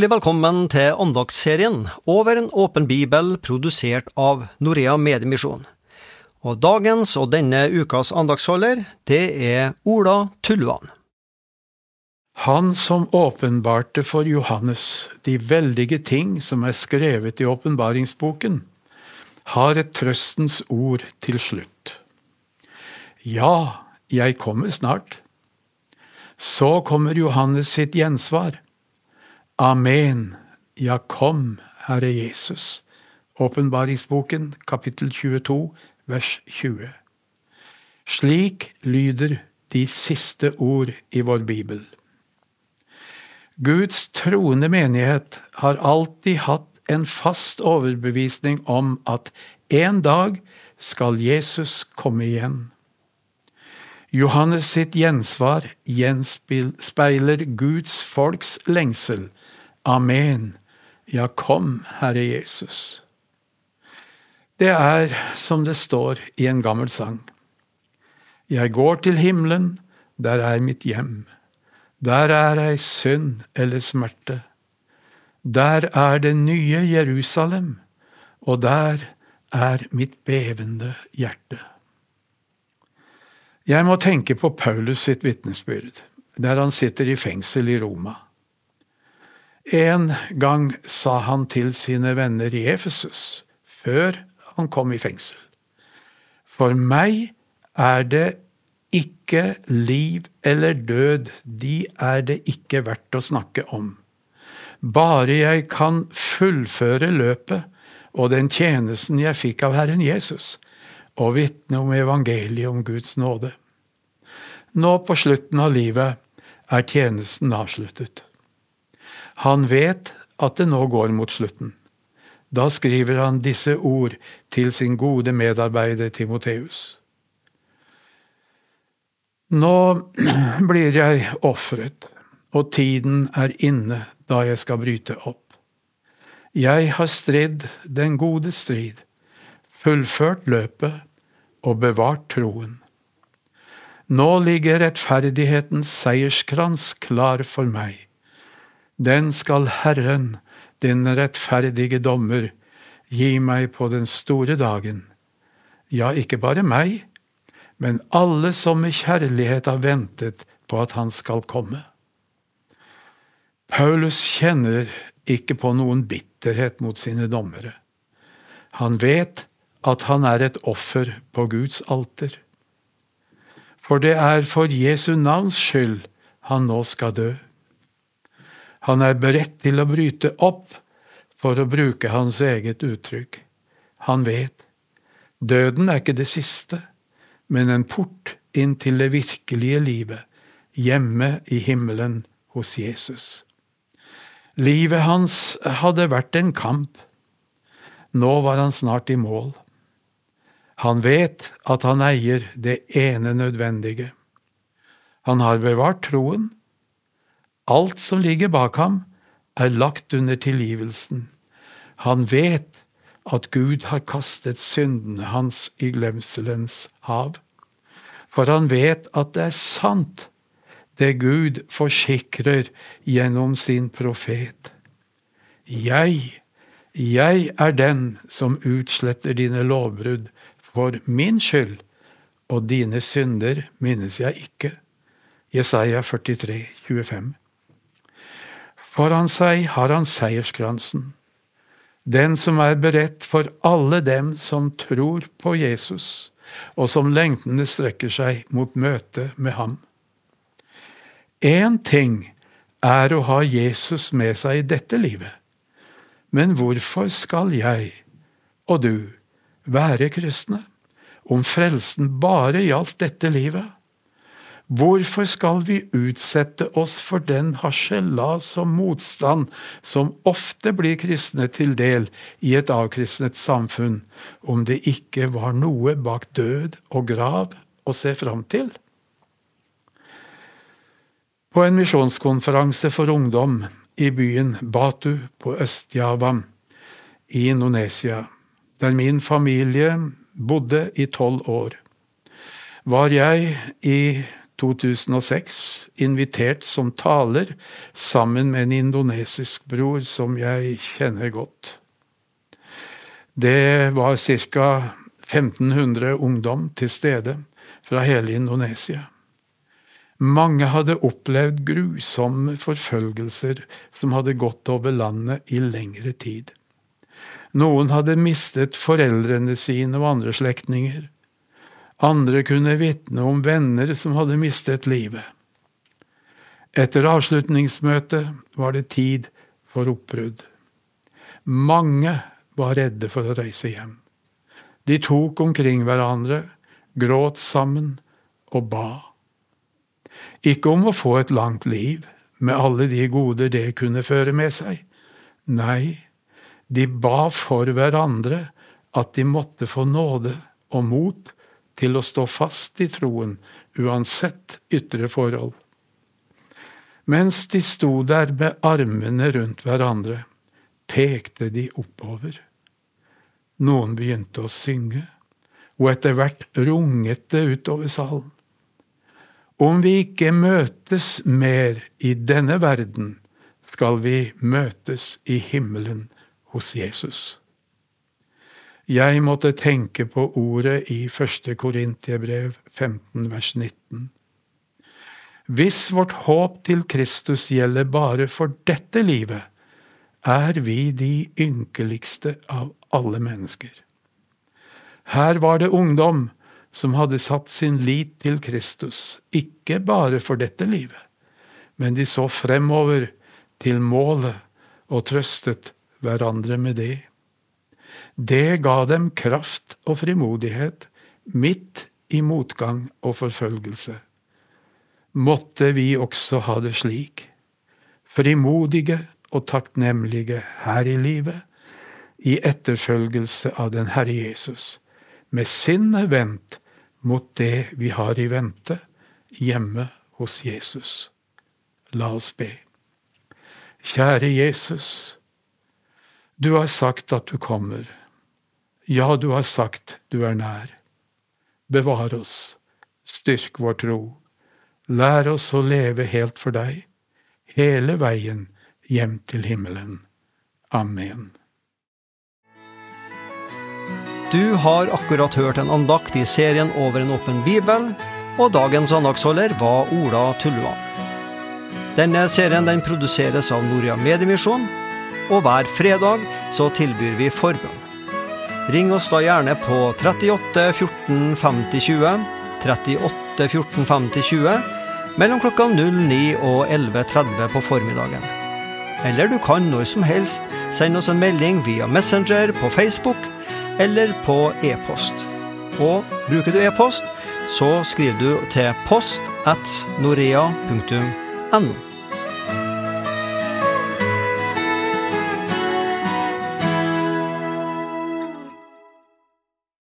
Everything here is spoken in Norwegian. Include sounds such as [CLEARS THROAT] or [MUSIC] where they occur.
Hjertelig velkommen til andaktsserien Over en åpen bibel, produsert av Norea Mediemisjon. Og dagens og denne ukas andagsholder, det er Ola Tullvann. Han som åpenbarte for Johannes de veldige ting som er skrevet i åpenbaringsboken, har et trøstens ord til slutt. Ja, jeg kommer snart. Så kommer Johannes sitt gjensvar. Amen. Ja, kom, Herre Jesus. Åpenbaringsboken, kapittel 22, vers 20. Slik lyder de siste ord i vår bibel. Guds troende menighet har alltid hatt en fast overbevisning om at en dag skal Jesus komme igjen. Johannes sitt gjensvar gjenspeiler Guds folks lengsel. Amen. Ja, kom, Herre Jesus. Det er som det står i en gammel sang. Jeg går til himmelen, der er mitt hjem. Der er ei synd eller smerte. Der er det nye Jerusalem, og der er mitt bevende hjerte. Jeg må tenke på Paulus sitt vitnesbyrd, der han sitter i fengsel i Roma. En gang sa han til sine venner i Efesus, før han kom i fengsel, For meg er det ikke liv eller død, de er det ikke verdt å snakke om. Bare jeg kan fullføre løpet og den tjenesten jeg fikk av Herren Jesus, og vitne om evangeliet om Guds nåde. Nå på slutten av livet er tjenesten avsluttet. Han vet at det nå går mot slutten. Da skriver han disse ord til sin gode medarbeider Timoteus. Nå [CLEARS THROAT] blir jeg ofret, og tiden er inne da jeg skal bryte opp. Jeg har stridd den gode strid, fullført løpet og bevart troen. Nå ligger rettferdighetens seierskrans klar for meg. Den skal Herren, din rettferdige dommer, gi meg på den store dagen. Ja, ikke bare meg, men alle som med kjærlighet har ventet på at han skal komme. Paulus kjenner ikke på noen bitterhet mot sine dommere. Han vet at han er et offer på Guds alter. For det er for Jesu navns skyld han nå skal dø. Han er beredt til å bryte opp, for å bruke hans eget uttrykk. Han vet døden er ikke det siste men en port inn til det virkelige livet, hjemme i himmelen hos Jesus. Livet hans hadde vært en kamp. Nå var han snart i mål. Han vet at han eier det ene nødvendige. Han har bevart troen. Alt som ligger bak ham, er lagt under tilgivelsen. Han vet at Gud har kastet syndene hans i glemselens hav. For han vet at det er sant, det Gud forsikrer gjennom sin profet. Jeg, jeg er den som utsletter dine lovbrudd for min skyld, og dine synder minnes jeg ikke. Jesaja 43, 25. Foran seg har han seierskransen den som er beredt for alle dem som tror på Jesus, og som lengtende strekker seg mot møtet med ham. Én ting er å ha Jesus med seg i dette livet, men hvorfor skal jeg og du være kristne om frelsen bare gjaldt dette livet? Hvorfor skal vi utsette oss for den harselas og motstand som ofte blir kristne til del i et avkristnet samfunn, om det ikke var noe bak død og grav å se fram til? På en misjonskonferanse for ungdom i byen Batu på Øst-Java i Indonesia, der min familie bodde i tolv år, var jeg i 2006 invitert som taler sammen med en indonesisk bror som jeg kjenner godt. Det var ca. 1500 ungdom til stede fra hele Indonesia. Mange hadde opplevd grusomme forfølgelser som hadde gått over landet i lengre tid. Noen hadde mistet foreldrene sine og andre slektninger. Andre kunne vitne om venner som hadde mistet livet. Etter avslutningsmøtet var det tid for oppbrudd. Mange var redde for å reise hjem. De tok omkring hverandre, gråt sammen og ba. Ikke om å få et langt liv, med alle de goder det kunne føre med seg. Nei, de ba for hverandre at de måtte få nåde og mot til å stå fast i troen, uansett ytre forhold. Mens de sto der med armene rundt hverandre, pekte de oppover. Noen begynte å synge, og etter hvert runget det utover salen. Om vi ikke møtes mer i denne verden, skal vi møtes i himmelen hos Jesus. Jeg måtte tenke på ordet i 1. Korintiebrev 15, vers 19. Hvis vårt håp til Kristus gjelder bare for dette livet, er vi de ynkeligste av alle mennesker. Her var det ungdom som hadde satt sin lit til Kristus, ikke bare for dette livet, men de så fremover til målet og trøstet hverandre med det. Det ga dem kraft og frimodighet midt i motgang og forfølgelse. Måtte vi også ha det slik, frimodige og takknemlige her i livet, i etterfølgelse av den Herre Jesus, med sinnet vendt mot det vi har i vente hjemme hos Jesus. La oss be. Kjære Jesus, du har sagt at du kommer. Ja, du har sagt du er nær. Bevar oss, styrk vår tro. Lær oss å leve helt for deg, hele veien hjem til himmelen. Amen. Du har akkurat hørt en andakt i serien Over en åpen bibel, og dagens andaktsholder var Ola Tulluan. Denne serien den produseres av Noria Mediemisjon og hver fredag så tilbyr vi forbønn. Ring oss da gjerne på 38 14 50 20, 38 14 50 20, mellom klokka 09 og 11.30 på formiddagen. Eller du kan når som helst sende oss en melding via Messenger på Facebook eller på e-post. Og bruker du e-post, så skriver du til post at norea.no.